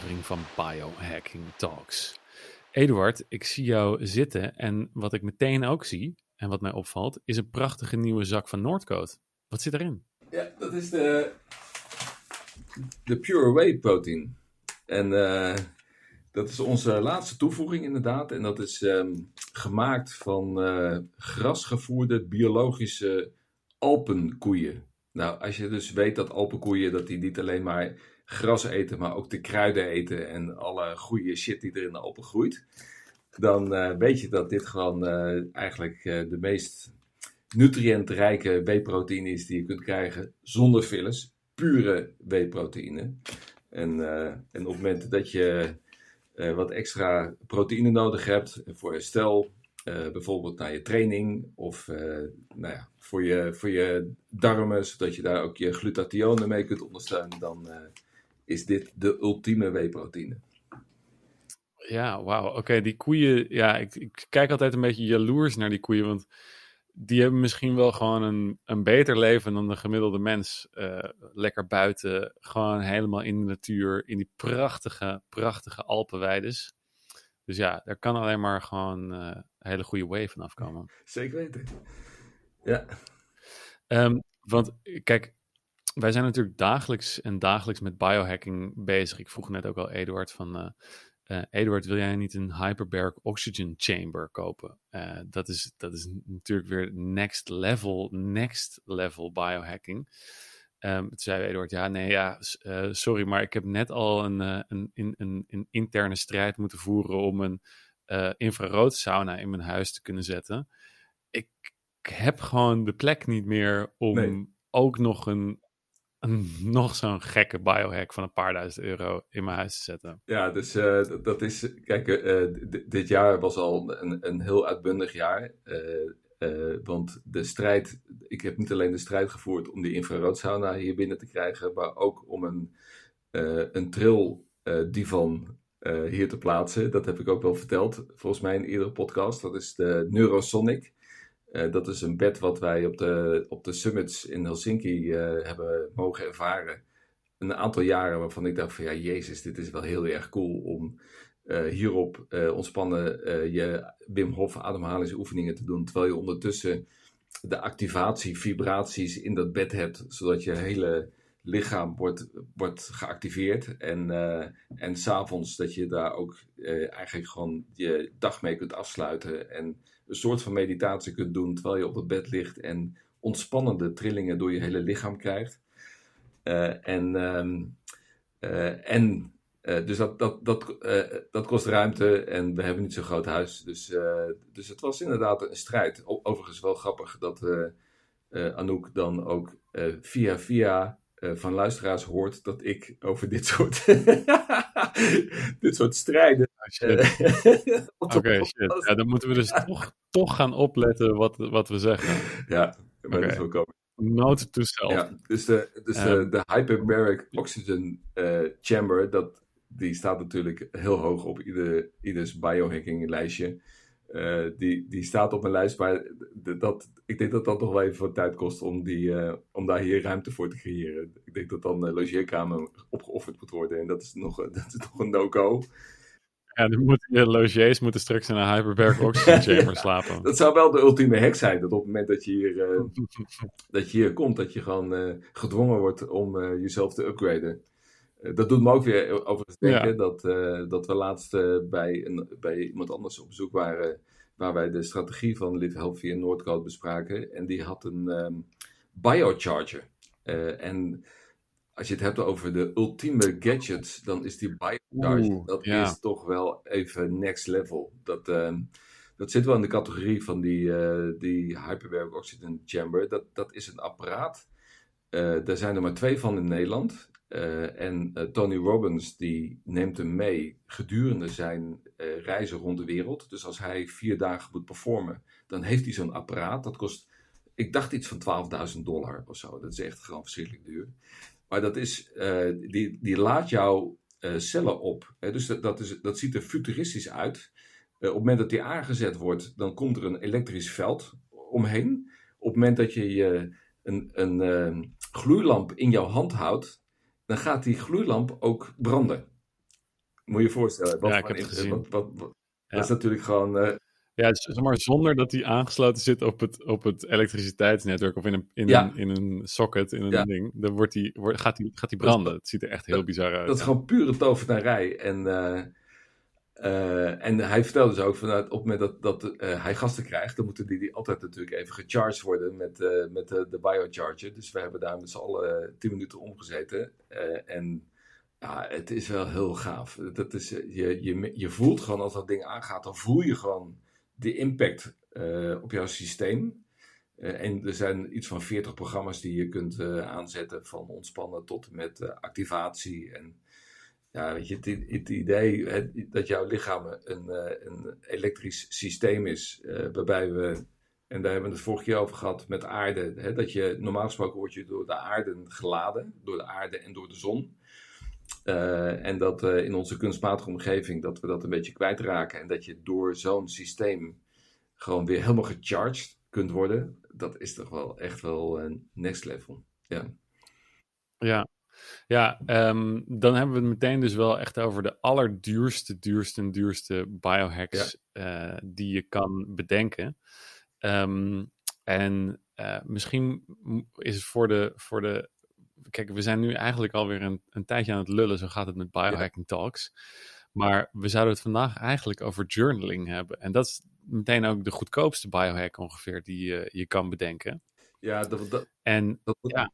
van Biohacking Talks. Eduard, ik zie jou zitten en wat ik meteen ook zie en wat mij opvalt, is een prachtige nieuwe zak van Noordcoat. Wat zit erin? Ja, dat is de, de Pure Whey protein. En uh, dat is onze laatste toevoeging inderdaad. En dat is um, gemaakt van uh, grasgevoerde biologische alpenkoeien. Nou, als je dus weet dat alpenkoeien dat die niet alleen maar gras eten, maar ook de kruiden eten en alle goede shit die er in de groeit, dan uh, weet je dat dit gewoon uh, eigenlijk uh, de meest nutriëntrijke whey-proteïne is die je kunt krijgen zonder fillers. Pure whey-proteïne. En, op het moment dat je wat extra proteïne nodig hebt voor herstel, bijvoorbeeld naar je training of nou ja, voor, je, voor je darmen, zodat je daar ook je glutathionen mee kunt ondersteunen, dan is dit de ultieme whey-proteïne. Ja, wauw. Oké, die koeien. Ja, ik, ik, kijk altijd een beetje jaloers naar die koeien. Want die hebben misschien wel gewoon een, een beter leven dan de gemiddelde mens. Uh, lekker buiten, gewoon helemaal in de natuur, in die prachtige, prachtige Alpenweides. Dus ja, daar kan alleen maar gewoon uh, een hele goede wave vanaf komen. Zeker weten. Ja. Um, want kijk, wij zijn natuurlijk dagelijks en dagelijks met biohacking bezig. Ik vroeg net ook al Eduard van... Uh, uh, Eduard, wil jij niet een hyperbaric oxygen chamber kopen? Uh, dat, is, dat is natuurlijk weer next level, next level biohacking. Um, toen zei Eduard, ja, nee, ja, uh, sorry, maar ik heb net al een, een, een, een, interne strijd moeten voeren om een infrarood sauna in mijn huis te kunnen zetten. Ik heb gewoon de plek niet meer om nee. ook nog een nog zo'n gekke biohack van een paar duizend euro in mijn huis te zetten. Ja, dus uh, dat is. Kijk, uh, dit jaar was al een, een heel uitbundig jaar. Uh, want de strijd. Ik heb niet alleen de strijd gevoerd om die infraroodsauna hier binnen te krijgen, maar ook om een, een trail divan hier te plaatsen. Dat heb ik ook wel verteld, volgens mij in iedere podcast. Dat is de Neurosonic. Uh, dat is een bed wat wij op de, op de summits in Helsinki uh, hebben mogen ervaren. Een aantal jaren waarvan ik dacht van ja, jezus, dit is wel heel erg cool om uh, hierop ontspannen je Wim Hof ademhalingsoefeningen te doen. Terwijl je ondertussen de activatie, vibraties in dat bed hebt, zodat je hele lichaam wordt, wordt geactiveerd. En, en s'avonds dat je daar ook eigenlijk gewoon je dag mee kunt afsluiten. En een soort van meditatie kunt doen terwijl je op het bed ligt en ontspannende trillingen door je hele lichaam krijgt. Uh, en um, uh, en uh, dus dat, dat, dat, dat kost ruimte en we hebben niet zo'n groot huis. Dus, dus het was inderdaad een strijd. Overigens wel grappig dat Anouk dan ook via via van luisteraars hoort dat ik over dit soort, dit soort strijden Oké, shit. Ja, dan moeten we dus toch, toch gaan opletten wat, wat we zeggen. Ja, maar okay. dat komen. Note to self. Ja, dus de, dus de, Um, de hyperbaric oxygen eh, chamber, dat, die staat natuurlijk heel hoog op ieder, ieders biohacking lijstje. Eh, die, die staat op mijn lijst, maar dat, ik denk dat dat nog wel even wat tijd kost om, die, eh, om daar hier ruimte voor te creëren. Ik denk dat dan de logeerkamer opgeofferd moet worden en dat is nog, dat is nog een no-go. Ja, dan moeten de logiers moeten straks in een hyperbaric oxygen chamber slapen. Dat zou wel de ultieme hack zijn. Dat op het moment dat je hier, eh, dat je hier komt, dat je gewoon eh, gedwongen wordt om eh, jezelf te upgraden. Dat doet me ook weer overigens denken Ja. dat, dat we laatst bij, een, bij iemand anders op bezoek waren. Waar wij de strategie van Live Healthy in Noordcoat bespraken. En die had een ehm, biocharger. En als je het hebt over de ultieme gadgets, dan is die biocharger, Oeh, dat ja. is toch wel even next level. Dat, ehm, dat zit wel in de categorie van die, eh, die hyperbaric oxygen chamber. Dat, dat is een apparaat. Er zijn er maar twee van in Nederland. Eh, en Tony Robbins die neemt hem mee gedurende zijn reizen rond de wereld. Dus als hij vier dagen moet performen, dan heeft hij zo'n apparaat. Dat kost, ik dacht iets van 12.000 dollar of zo. Dat is echt gewoon verschrikkelijk duur. Maar dat, is, eh, die, die laat jouw eh, cellen op. Hè? Dus dat, dat, is, dat ziet er futuristisch uit. Eh, op het moment dat die aangezet wordt, dan komt er een elektrisch veld omheen. Op het moment dat je je een, een gloeilamp in jouw hand houdt, dan gaat die gloeilamp ook branden. Moet je je voorstellen. Wat Ja, ik heb het gezien. wat- wat- wat- Ja. Dat is natuurlijk gewoon... Ja, zeg maar zonder dat hij aangesloten zit op het, op het elektriciteitsnetwerk of in een, in Ja. een, in een socket, in een Ja. ding, dan wordt die, wordt, gaat hij gaat die branden. Het ziet er echt heel bizar uit. Dat is gewoon pure tovenarij. En, eh, eh, en hij vertelde dus ook van nou, op het moment dat, dat eh, hij gasten krijgt, dan moeten die, die altijd natuurlijk even gecharged worden met, met de, de biocharger. Dus we hebben daar met z'n allen tien minuten omgezeten. En ja, het is wel heel gaaf. Dat is, je, je, je voelt gewoon als dat ding aangaat, dan voel je gewoon de impact eh, op jouw systeem. Eh, en er zijn iets van 40 programma's die je kunt eh, aanzetten, van ontspannen tot en met activatie. En ja, weet je, het, idee dat jouw lichaam een, een elektrisch systeem is, waarbij we, en daar hebben we het vorige keer over gehad met aarde, hè, dat je normaal gesproken word je door de aarde geladen, door de aarde en door de zon. Eh, en dat eh, in onze kunstmatige omgeving dat we dat een beetje kwijtraken. En dat je door zo'n systeem gewoon weer helemaal gecharged kunt worden. Dat is toch wel echt wel een next level. Ja. Ja, ja ehm, dan hebben we het meteen dus wel echt over de allerduurste, duurste en duurste biohacks eh, die je kan bedenken. Ehm, en misschien is het voor de, voor de. Kijk, we zijn nu eigenlijk alweer een, een tijdje aan het lullen, zo gaat het met biohacking talks. Maar we zouden het vandaag eigenlijk over journaling hebben. En dat is meteen ook de goedkoopste biohack ongeveer die je, je kan bedenken. Ja, dat, dat, En dat, Ja.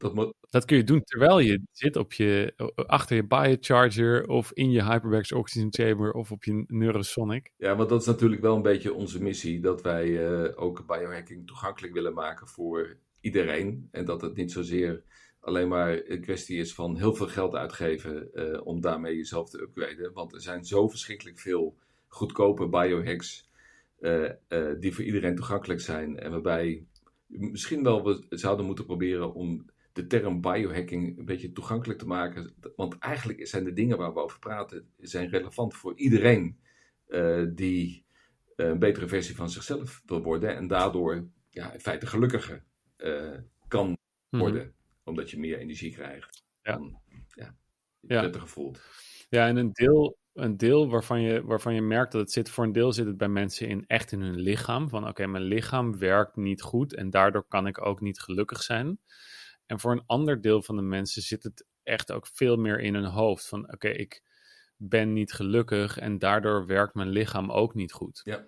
dat kun je doen terwijl je zit op je, achter je biocharger of in je Hyperbax Oxygen Chamber of op je Neurosonic. ja, want dat is natuurlijk wel een beetje onze missie. Dat wij eh, ook biohacking toegankelijk willen maken voor iedereen. En dat het niet zozeer alleen maar een kwestie is van heel veel geld uitgeven eh, om daarmee jezelf te upgraden. Want er zijn zo verschrikkelijk veel goedkope biohacks eh, eh, die voor iedereen toegankelijk zijn. En waarbij misschien wel we zouden moeten proberen om de term biohacking een beetje toegankelijk te maken. Want eigenlijk zijn de dingen waar we over praten, zijn relevant voor iedereen die een betere versie van zichzelf wil worden. En daardoor ja, in feite gelukkiger kan Mhm. worden. Omdat je meer energie krijgt. Ja. Dan, ja, je Ja. prettiger voelt. Ja, en een deel, een deel waarvan, je, waarvan je merkt dat het zit, voor een deel zit het bij mensen in echt in hun lichaam. Van oké, mijn lichaam werkt niet goed en daardoor kan ik ook niet gelukkig zijn. En voor een ander deel van de mensen zit het echt ook veel meer in hun hoofd. Van oké, ik ben niet gelukkig en daardoor werkt mijn lichaam ook niet goed. Ja.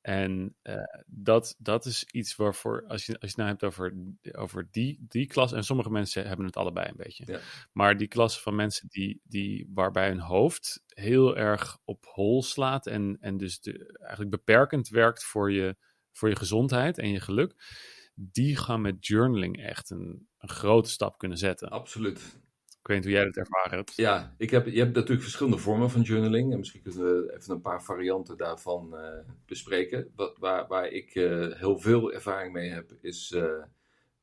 En eh, dat, dat is iets waarvoor, als je, als je het nou hebt over, over die, die klas, en sommige mensen hebben het allebei een beetje. Ja. Maar die klasse van mensen die, die, waarbij hun hoofd heel erg op hol slaat en, en dus de, eigenlijk beperkend werkt voor je, voor je gezondheid en je geluk, die gaan met journaling echt een, een grote stap kunnen zetten. Absoluut. Ik weet niet hoe jij dat ervaren hebt. Ja, ik heb, je hebt natuurlijk verschillende vormen van journaling. En misschien kunnen we even een paar varianten daarvan eh, bespreken. Wat, waar, waar ik eh, heel veel ervaring mee heb, is, eh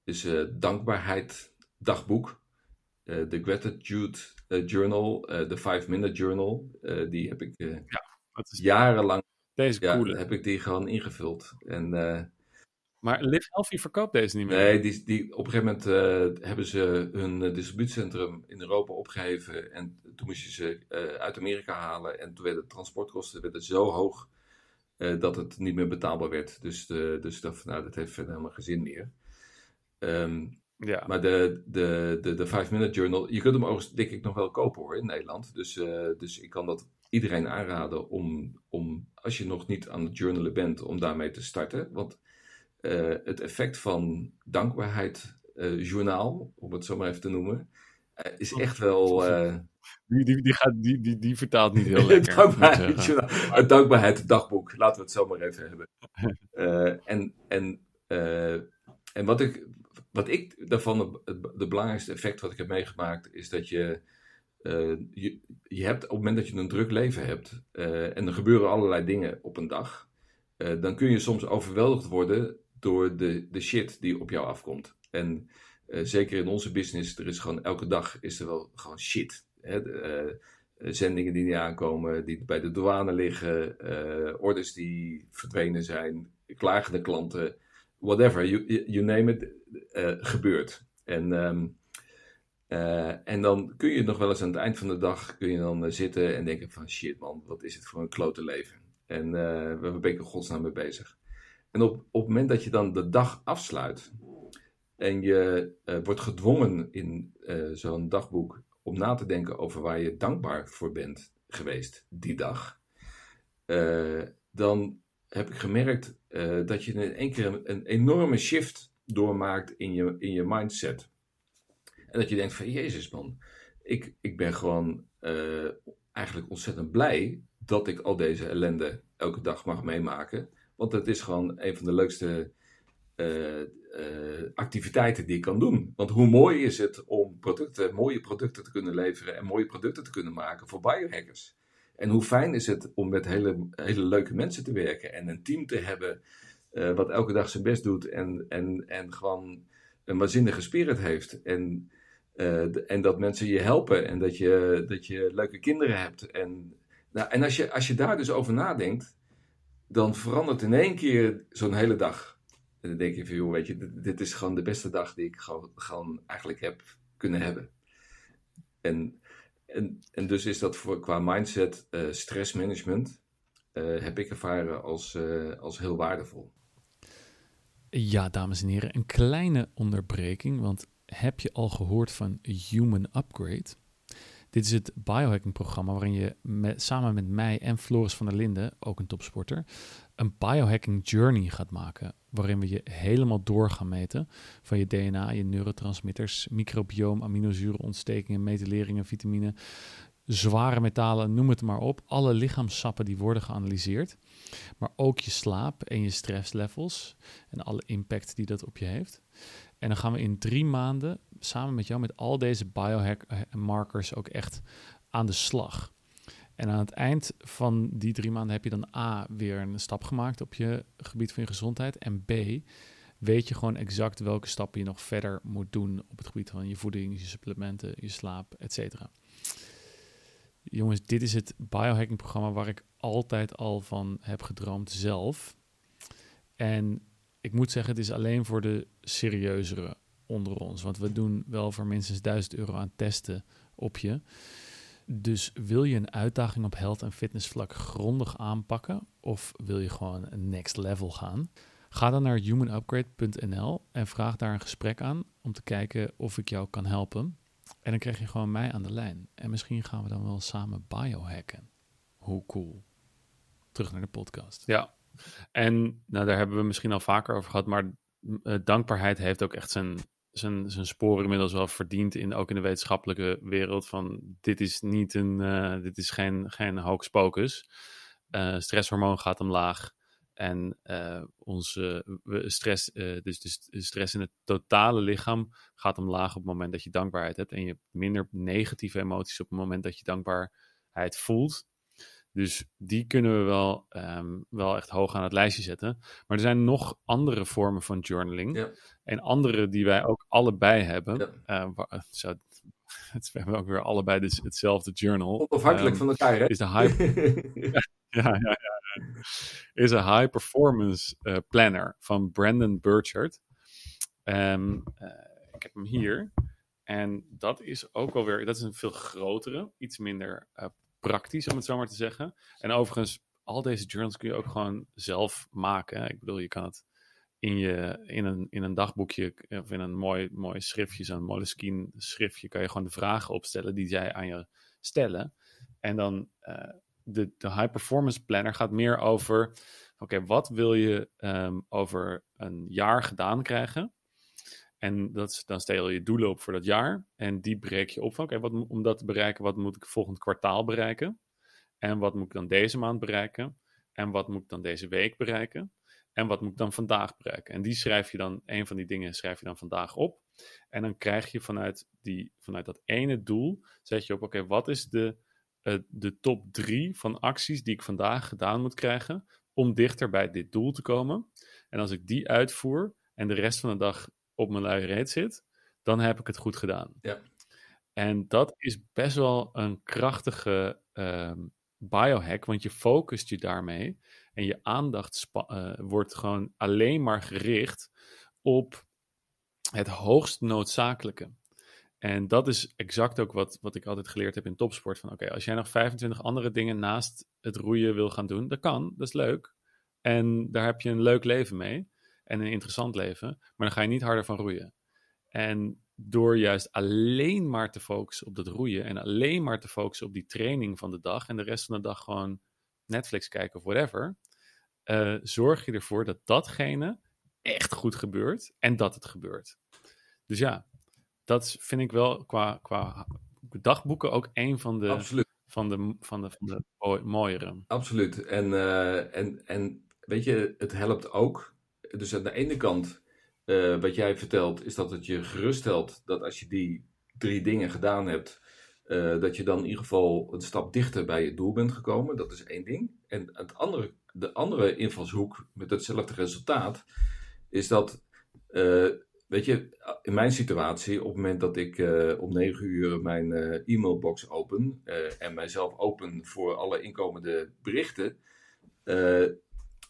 is dankbaarheid dagboek. De Gratitude Journal, de 5 Minute Journal. die heb ik Dat is jarenlang deze ja, coole. heb ik die gewoon ingevuld. En Maar Live Healthy verkoopt deze niet meer. Nee, die, die, op een gegeven moment eh, hebben ze hun eh, distributiecentrum in Europa opgeheven. En toen moest je ze eh, uit Amerika halen. En toen werden de transportkosten werden zo hoog dat het niet meer betaalbaar werd. Dus, de, dus van, nou, dat heeft verder helemaal geen zin meer. Ehm, Ja, maar de, de, de, de 5 Minute Journal, je kunt hem overigens denk ik nog wel kopen hoor in Nederland. Dus, dus ik kan dat iedereen aanraden om, om, als je nog niet aan het journalen bent, om daarmee te starten. Want eh, het effect van dankbaarheid eh, journaal, om het zo maar even te noemen, eh, is echt wel... die, die, die, gaat, die, die, die vertaalt niet heel lekker. dankbaarheid, journaal- het dankbaarheid dagboek, laten we het zo maar even hebben. En en, en wat, ik, wat ik daarvan, het, belangrijkste effect wat ik heb meegemaakt, is dat je, je, je hebt op het moment dat je een druk leven hebt en er gebeuren allerlei dingen op een dag, dan kun je soms overweldigd worden door de, de shit die op jou afkomt. En eh, zeker in onze business, er is gewoon elke dag is er wel gewoon shit. Hè? Eh, zendingen die niet aankomen, die bij de douane liggen, eh, orders die verdwenen zijn, klagende klanten, whatever, you, you name it, gebeurt. En, ehm, en dan kun je nog wel eens aan het eind van de dag kun je dan zitten en denken van shit man, wat is het voor een klote leven. En waar ben ik in godsnaam mee bezig. En op, op het moment dat je dan de dag afsluit en je wordt gedwongen in zo'n dagboek om na te denken over waar je dankbaar voor bent geweest die dag, uh, dan heb ik gemerkt uh, dat je in één keer een, een, enorme shift doormaakt in je, in je mindset. En dat je denkt van, jezus man, ik, ik ben gewoon uh, eigenlijk ontzettend blij dat ik al deze ellende elke dag mag meemaken. Want het is gewoon een van de leukste activiteiten die ik kan doen. Want hoe mooi is het om mooie producten te kunnen leveren en mooie producten te kunnen maken voor biohackers. En hoe fijn is het om met hele, hele leuke mensen te werken en een team te hebben uh, wat elke dag zijn best doet en, en, en gewoon een waanzinnige spirit heeft. En, en dat mensen je helpen en dat je, dat je leuke kinderen hebt. En, nou, en als, je, als je daar dus over nadenkt, dan verandert in één keer zo'n hele dag. En dan denk je van, joh, weet je, dit, is gewoon de beste dag die ik gewoon, gewoon eigenlijk heb kunnen hebben. En en, en dus is dat voor, qua mindset, uh, stressmanagement, uh, heb ik ervaren als, uh, als heel waardevol. Ja, dames en heren, een kleine onderbreking, want heb je al gehoord van Human Upgrade? Dit is het biohacking-programma waarin je samen met mij en Floris van der Linden, ook een topsporter, een biohacking journey gaat maken. Waarin we je helemaal door gaan meten van je DNA, je neurotransmitters, microbioom, aminozuren, ontstekingen, metyleringen, vitamine, zware metalen, noem het maar op. Alle lichaamssappen die worden geanalyseerd. Maar ook je slaap en je stresslevels en alle impact die dat op je heeft. En dan gaan we in drie maanden samen met jou met al deze biohack markers ook echt aan de slag. En aan het eind van die drie maanden heb je dan A, weer een stap gemaakt op je gebied van je gezondheid. En B, weet je gewoon exact welke stappen je nog verder moet doen op het gebied van je voeding, je supplementen, je slaap, etc. Jongens, dit is het biohacking programma waar ik altijd al van heb gedroomd zelf. En ik moet zeggen, het is alleen voor de serieuzere onder ons. Want we doen wel voor minstens 1000 euro aan testen op je. Dus wil je een uitdaging op health en fitness vlak grondig aanpakken of wil je gewoon een next level gaan? Ga dan naar humanupgrade.nl en vraag daar een gesprek aan om te kijken of ik jou kan helpen. En dan krijg je gewoon mij aan de lijn. En misschien gaan we dan wel samen biohacken. Hoe cool. Terug naar de podcast. Ja, en nou, daar hebben we misschien al vaker over gehad, maar uh, dankbaarheid heeft ook echt zijn zijn, zijn sporen inmiddels wel verdiend in, ook in de wetenschappelijke wereld. Van dit is niet een, uh, dit is geen, geen hocus pocus. Uh, stresshormoon gaat omlaag. En onze stress, dus, dus stress in het totale lichaam gaat omlaag op het moment dat je dankbaarheid hebt. En je hebt minder negatieve emoties op het moment dat je dankbaarheid voelt. Dus die kunnen we wel, um, wel echt hoog aan het lijstje zetten. Maar er zijn nog andere vormen van journaling. Ja. En andere die wij ook allebei hebben. Ja. Uh, zo, het, we hebben ook weer allebei dus hetzelfde journal. Onafhankelijk um, van elkaar, hè? Is de high, ja, ja, ja, ja, Is een high performance uh, planner van Brandon Burchard. Um, uh, ik heb hem hier. En dat is ook alweer, dat is een veel grotere, iets minder praktisch, om het zo maar te zeggen. En overigens, al deze journals kun je ook gewoon zelf maken. Ik bedoel, je kan het in, je, in, een, in een dagboekje of in een mooi, mooi schriftje, zo'n Moleskine schriftje, kan je gewoon de vragen opstellen die zij aan je stellen. En dan uh, de, de high performance planner gaat meer over, oké, wat wil je um, over een jaar gedaan krijgen? En dat dan stel je doelen op voor dat jaar. En die breek je op van, oké, om dat te bereiken, wat moet ik volgend kwartaal bereiken? En wat moet ik dan deze maand bereiken? En wat moet ik dan deze week bereiken? En wat moet ik dan vandaag bereiken? En die schrijf je dan, een van die dingen schrijf je dan vandaag op. En dan krijg je vanuit, die, vanuit dat ene doel, zet je op, oké, wat is de, uh, de top drie van acties die ik vandaag gedaan moet krijgen om dichter bij dit doel te komen? En als ik die uitvoer en de rest van de dag op mijn luie reet zit, dan heb ik het goed gedaan. Ja. En dat is best wel een krachtige um, biohack, want je focust je daarmee en je aandacht uh, wordt gewoon alleen maar gericht op het hoogst noodzakelijke. En dat is exact ook wat, wat ik altijd geleerd heb in topsport. Van oké, als jij nog 25 andere dingen naast het roeien wil gaan doen, dat kan, dat is leuk. En daar heb je een leuk leven mee en een interessant leven, maar dan ga je niet harder van roeien. En door juist alleen maar te focussen op dat roeien en alleen maar te focussen op die training van de dag en de rest van de dag gewoon Netflix kijken of whatever, uh, zorg je ervoor dat datgene echt goed gebeurt en dat het gebeurt. Dus ja, dat vind ik wel qua, qua dagboeken ook een van de, Absoluut. Van de, van de, van de mooiere. Absoluut. En, uh, en, en weet je, het helpt ook. Dus aan de ene kant, uh, wat jij vertelt, is dat het je geruststelt dat als je die drie dingen gedaan hebt, uh, dat je dan in ieder geval een stap dichter bij je doel bent gekomen. Dat is één ding. En het andere, de andere invalshoek met hetzelfde resultaat is dat, uh, weet je, in mijn situatie, op het moment dat ik om negen uur mijn e-mailbox open en mijzelf open voor alle inkomende berichten,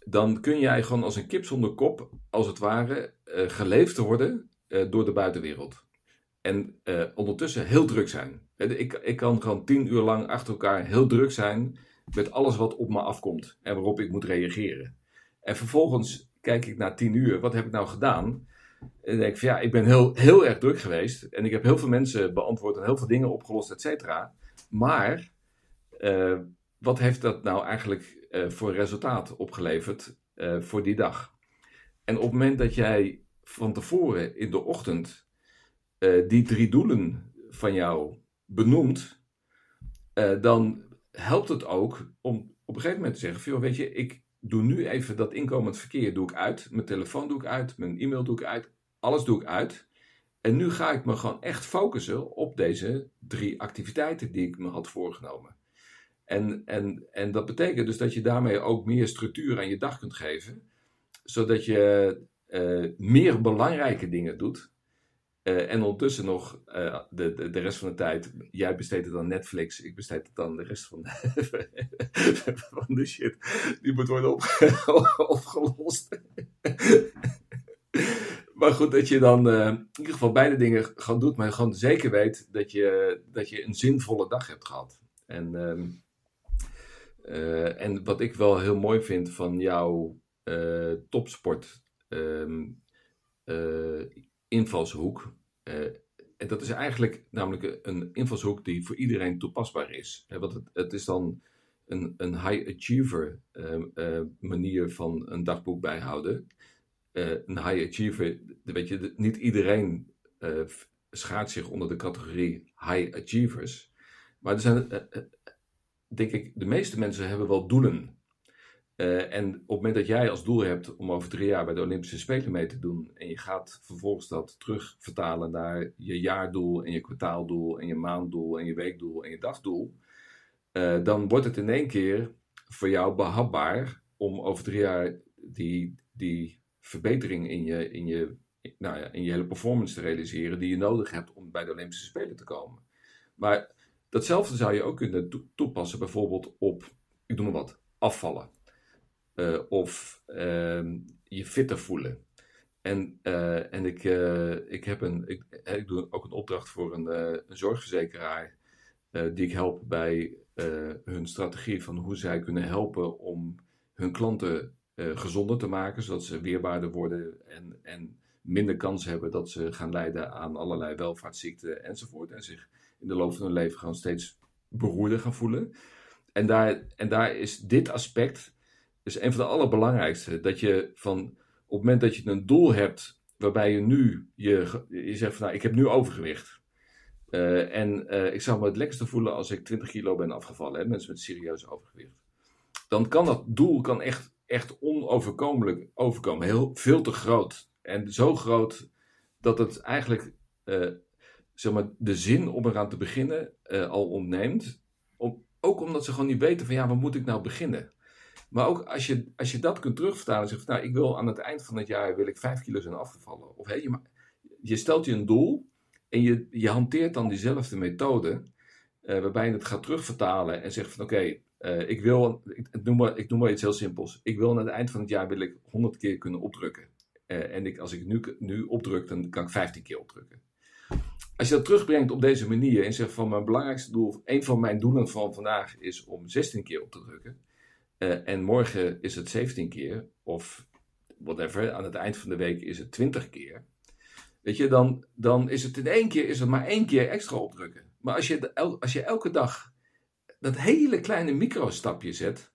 dan kun jij gewoon als een kip zonder kop, als het ware, geleefd worden door de buitenwereld. En ondertussen heel druk zijn. Ik, ik kan gewoon tien uur lang achter elkaar heel druk zijn met alles wat op me afkomt en waarop ik moet reageren. En vervolgens kijk ik na tien uur, wat heb ik nou gedaan? En denk ik van ja, ik ben heel, heel erg druk geweest en ik heb heel veel mensen beantwoord en heel veel dingen opgelost, et cetera. Maar uh, wat heeft dat nou eigenlijk uh, voor resultaat opgeleverd uh, voor die dag? En op het moment dat jij van tevoren in de ochtend die drie doelen van jou benoemt, dan helpt het ook om op een gegeven moment te zeggen: van, weet je, ik doe nu even dat inkomend verkeer doe ik uit. Mijn telefoon doe ik uit, mijn e-mail doe ik uit, alles doe ik uit. En nu ga ik me gewoon echt focussen op deze drie activiteiten die ik me had voorgenomen. En, en, en dat betekent dus dat je daarmee ook meer structuur aan je dag kunt geven, zodat je uh, meer belangrijke dingen doet uh, en ondertussen nog uh, de, de, de, rest van de tijd, jij besteedt het aan Netflix, ik besteed het dan de rest van de, van de shit die moet worden op, opgelost. maar goed, dat je dan in ieder geval beide dingen gewoon doet, maar gewoon zeker weet dat je, dat je een zinvolle dag hebt gehad. En, um, en wat ik wel heel mooi vind van jouw topsport. Um, invalshoek. Uh, en dat is eigenlijk namelijk een invalshoek die voor iedereen toepasbaar is. want het, het is dan een, een high achiever uh, manier van een dagboek bijhouden. een high achiever, weet je, niet iedereen schaart zich onder de categorie high achievers. Maar er zijn, denk ik, de meeste mensen hebben wel doelen. Uh, en op het moment dat jij als doel hebt om over drie jaar bij de Olympische Spelen mee te doen, en je gaat vervolgens dat terug vertalen naar je jaardoel en je kwartaaldoel en je maanddoel en je weekdoel en je dagdoel, uh, dan wordt het in één keer voor jou behapbaar om over drie jaar die, die verbetering in je, in, je, nou ja, in je hele performance te realiseren die je nodig hebt om bij de Olympische Spelen te komen. Maar datzelfde zou je ook kunnen toepassen bijvoorbeeld op, ik doe maar wat, afvallen. Uh, of uh, je fitter voelen. En, uh, en ik, uh, ik, heb een, ik, doe ook een opdracht voor een, een zorgverzekeraar. die ik help bij hun strategie van hoe zij kunnen helpen om hun klanten gezonder te maken. Zodat ze weerbaarder worden en, en minder kans hebben dat ze gaan lijden aan allerlei welvaartsziekten enzovoort. En zich in de loop van hun leven gewoon steeds beroerder gaan voelen. En daar, en daar is dit aspect is een van de allerbelangrijkste. Dat je van op het moment dat je een doel hebt waarbij je nu je, je zegt van nou, ik heb nu overgewicht. Uh, en uh, ik zou me het lekkerste voelen als ik 20 kilo ben afgevallen, hè, mensen met serieus overgewicht. Dan kan dat doel kan echt, echt onoverkomelijk overkomen. Heel, veel te groot. En zo groot dat het eigenlijk uh, zeg maar, de zin om eraan te beginnen al ontneemt. Om, ook omdat ze gewoon niet weten van ja, waar moet ik nou beginnen? Maar ook als je, als je dat kunt terugvertalen en zegt, nou, ik wil aan het eind van het jaar wil ik 5 kilo zijn afgevallen. Of hey, je, je stelt je een doel en je, je hanteert dan diezelfde methode, uh, waarbij je het gaat terugvertalen en zegt van oké, uh, ik wil, ik, noem maar, ik noem maar iets heel simpels. Ik wil aan het eind van het jaar wil ik 100 keer kunnen opdrukken. En ik, als ik nu, nu opdruk, dan kan ik 15 keer opdrukken. Als je dat terugbrengt op deze manier en zegt van mijn belangrijkste doel, een van mijn doelen van vandaag is om 16 keer op te drukken. Uh, en morgen is het 17 keer, of whatever, aan het eind van de week is het 20 keer. Weet je, dan, dan is het in één keer is het maar één keer extra opdrukken. Maar als je, als je elke dag dat hele kleine microstapje zet,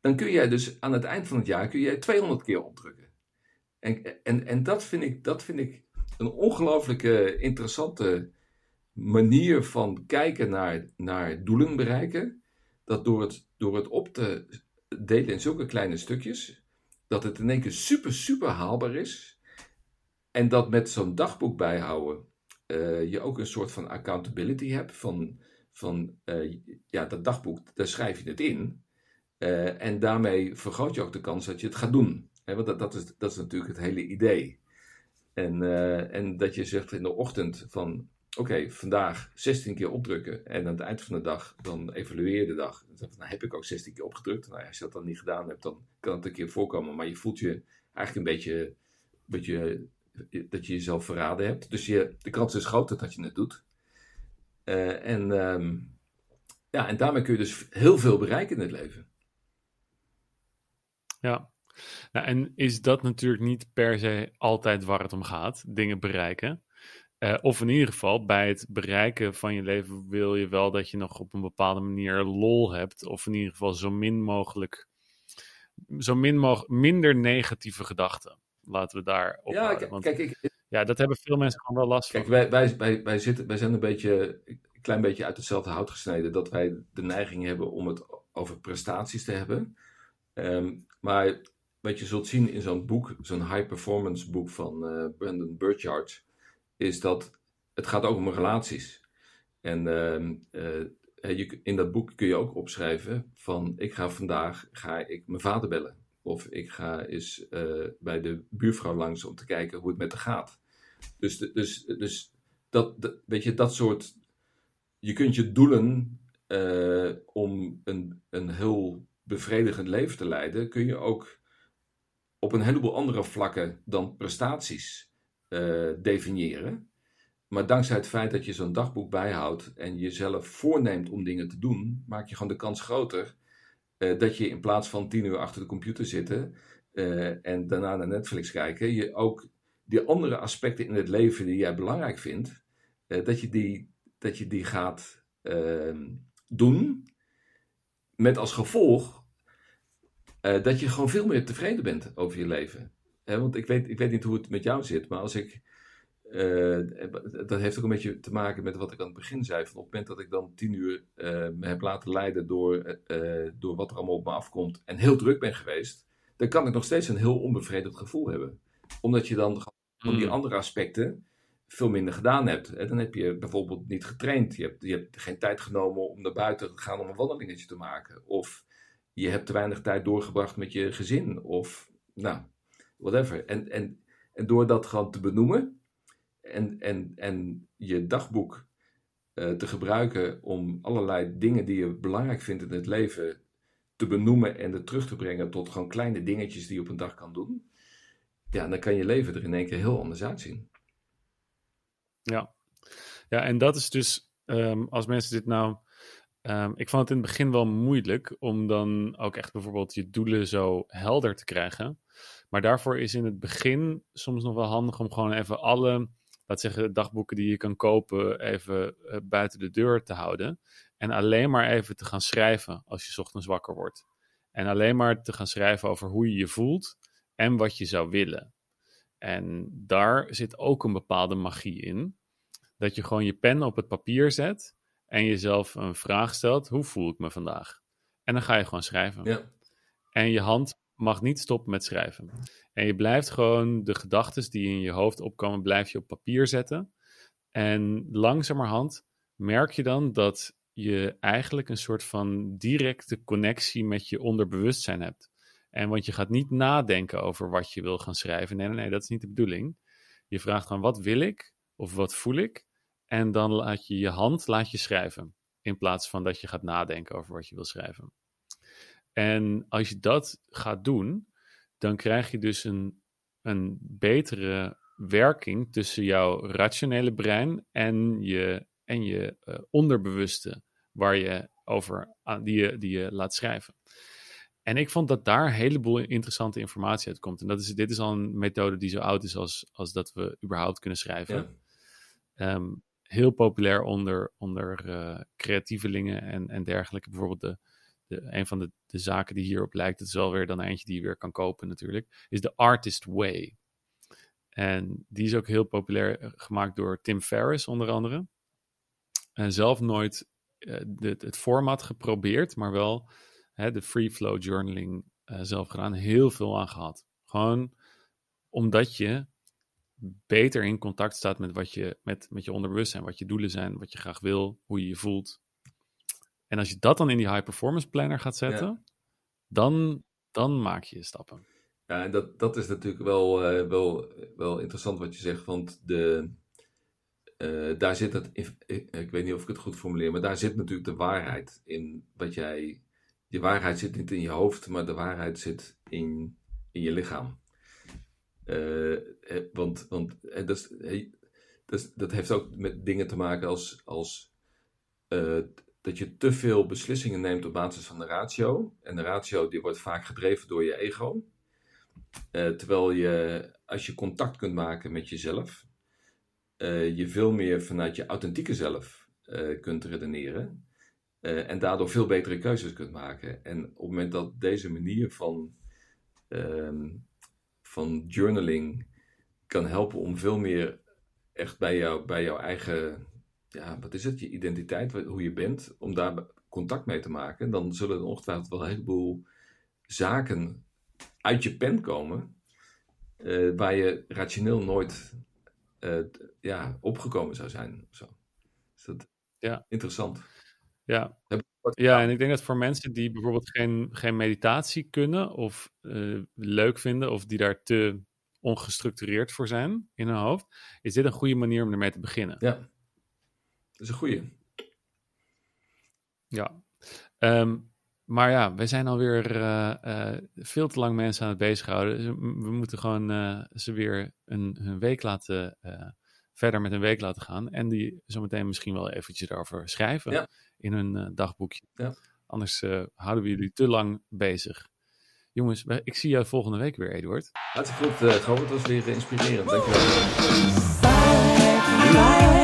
dan kun jij dus aan het eind van het jaar kun jij 200 keer opdrukken. En, en, en dat, vind ik, dat vind ik een ongelooflijke interessante manier van kijken naar, naar doelen bereiken. Dat door het, door het op te delen in zulke kleine stukjes, dat het in één keer super, super haalbaar is. En dat met zo'n dagboek bijhouden uh, je ook een soort van accountability hebt. Van, van uh, ja, dat dagboek, daar schrijf je het in. Uh, en daarmee vergroot je ook de kans dat je het gaat doen. He, want dat, dat, is, dat is natuurlijk het hele idee. En, en dat je zegt in de ochtend van oké, vandaag 16 keer opdrukken. En aan het eind van de dag, dan evalueer je de dag. Dan nou, heb ik ook 16 keer opgedrukt. Nou, als je dat dan niet gedaan hebt, dan kan het een keer voorkomen. Maar je voelt je eigenlijk een beetje, beetje dat je jezelf verraden hebt. Dus je, de kans is groter dat je het doet. Uh, en, um, ja, en daarmee kun je dus heel veel bereiken in het leven. Ja, nou, en is dat natuurlijk niet per se altijd waar het om gaat, dingen bereiken. Uh, of in ieder geval, bij het bereiken van je leven wil je wel dat je nog op een bepaalde manier lol hebt. Of in ieder geval zo min mogelijk, zo min mogelijk, minder negatieve gedachten. Laten we daar op ja, Want, kijk, ik, ja, dat hebben veel mensen gewoon wel last kijk, van. Kijk, wij, wij, wij, wij, zitten, wij zijn een beetje, een klein beetje uit hetzelfde hout gesneden. Dat wij de neiging hebben om het over prestaties te hebben. Um, maar wat je zult zien in zo'n boek, zo'n high performance boek van uh, Brandon Burchard is dat het gaat ook om relaties. En uh, je, in dat boek kun je ook opschrijven van ik ga vandaag ga ik mijn vader bellen. Of ik ga eens bij de buurvrouw langs om te kijken hoe het met haar gaat. Dus, dus, dus dat, weet je, dat soort. Je kunt je doelen om een, een heel bevredigend leven te leiden, kun je ook op een heleboel andere vlakken dan prestaties uh, definiëren. Maar dankzij het feit dat je zo'n dagboek bijhoudt en jezelf voorneemt om dingen te doen, maak je gewoon de kans groter uh, dat je in plaats van tien uur achter de computer zitten uh, en daarna naar Netflix kijken, je ook die andere aspecten in het leven die jij belangrijk vindt, dat, je die, dat je die gaat ehm, doen. Met als gevolg dat je gewoon veel meer tevreden bent over je leven want ik weet, ik weet niet hoe het met jou zit, maar als ik. Uh, dat heeft ook een beetje te maken met wat ik aan het begin zei. Van op het moment dat ik dan tien uur uh, me heb laten leiden door, door wat er allemaal op me afkomt en heel druk ben geweest, dan kan ik nog steeds een heel onbevredigd gevoel hebben. Omdat je dan mm. die andere aspecten veel minder gedaan hebt. Dan heb je bijvoorbeeld niet getraind. Je hebt, je hebt geen tijd genomen om naar buiten te gaan om een wandelingetje te maken. Of je hebt te weinig tijd doorgebracht met je gezin. Of nou, whatever. En, en, en door dat gewoon te benoemen en, en, en je dagboek uh, te gebruiken om allerlei dingen die je belangrijk vindt in het leven te benoemen en er terug te brengen tot gewoon kleine dingetjes die je op een dag kan doen. Ja, dan kan je leven er in één keer heel anders uitzien. Ja, ja en dat is dus, um, als mensen dit nou Um, ik vond het in het begin wel moeilijk om dan ook echt bijvoorbeeld je doelen zo helder te krijgen. Maar daarvoor is in het begin soms nog wel handig om gewoon even alle, laat zeggen, dagboeken die je kan kopen, even uh, buiten de deur te houden. En alleen maar even te gaan schrijven als je ochtends wakker wordt. En alleen maar te gaan schrijven over hoe je je voelt en wat je zou willen. En daar zit ook een bepaalde magie in. Dat je gewoon je pen op het papier zet en jezelf een vraag stelt: hoe voel ik me vandaag? En dan ga je gewoon schrijven. Ja. En je hand mag niet stoppen met schrijven. En je blijft gewoon de gedachten die in je hoofd opkomen, blijf je op papier zetten. En langzamerhand merk je dan dat je eigenlijk een soort van directe connectie met je onderbewustzijn hebt. En want je gaat niet nadenken over wat je wil gaan schrijven. Nee, nee, nee, dat is niet de bedoeling. Je vraagt gewoon wat wil ik of wat voel ik? En dan laat je je hand laat je schrijven. In plaats van dat je gaat nadenken over wat je wil schrijven. En als je dat gaat doen, dan krijg je dus een, een betere werking tussen jouw rationele brein en je, en je uh, onderbewuste, waar je over, die, je, die je laat schrijven. En ik vond dat daar een heleboel interessante informatie uit komt. En dat is, dit is al een methode die zo oud is als, als dat we überhaupt kunnen schrijven. Ja. Um, heel populair onder, onder uh, creatievelingen en, en dergelijke. Bijvoorbeeld de, de, een van de, de zaken die hierop lijkt, het is wel weer dan eentje die je weer kan kopen natuurlijk, is de Artist Way. En die is ook heel populair eh, gemaakt door Tim Ferriss onder andere. En zelf nooit de, het format geprobeerd, maar wel hè, de free flow journaling zelf gedaan. Heel veel aan gehad. Gewoon omdat je beter in contact staat met wat je, met, met je onderbewustzijn, wat je doelen zijn, wat je graag wil, hoe je je voelt. En als je dat dan in die high performance planner gaat zetten, dan, dan maak je stappen. Ja, en dat, dat is natuurlijk wel, uh, wel, wel interessant wat je zegt, want de, uh, daar zit het, ik, ik, weet niet of ik het goed formuleer, maar daar zit natuurlijk de waarheid in wat jij, je waarheid zit niet in je hoofd, maar de waarheid zit in, in je lichaam. Uh, want want dat, is, dat, heeft ook met dingen te maken als, als dat je te veel beslissingen neemt op basis van de ratio. En de ratio die wordt vaak gedreven door je ego. Uh, terwijl je, als je contact kunt maken met jezelf, je veel meer vanuit je authentieke zelf kunt redeneren. en daardoor veel betere keuzes kunt maken. En op het moment dat deze manier van, ehm, van journaling kan helpen om veel meer echt bij, jou, bij jouw eigen ja, wat is het, je identiteit, hoe je bent, om daar contact mee te maken, dan zullen er ongetwijfeld wel een heleboel zaken uit je pen komen, uh, waar je rationeel nooit uh, ja, opgekomen zou zijn. Zo. Is dat ja. interessant? Ja. Ja, en ik denk dat voor mensen die bijvoorbeeld geen, geen meditatie kunnen of uh, leuk vinden, of die daar te ongestructureerd voor zijn in hun hoofd, is dit een goede manier om ermee te beginnen. Ja. Dat is een goede. Ja. Um, maar ja, wij zijn alweer uh, uh, veel te lang mensen aan het bezighouden. Dus we moeten gewoon uh, ze weer een, een week laten, verder met een week laten gaan. En die zometeen misschien wel eventjes erover schrijven ja. in hun dagboekje. Ja. Anders houden we jullie te lang bezig. Jongens, ik zie jou volgende week weer, Eduard. Hartstikke goed, uh, Het was weer inspirerend. Dankjewel. talk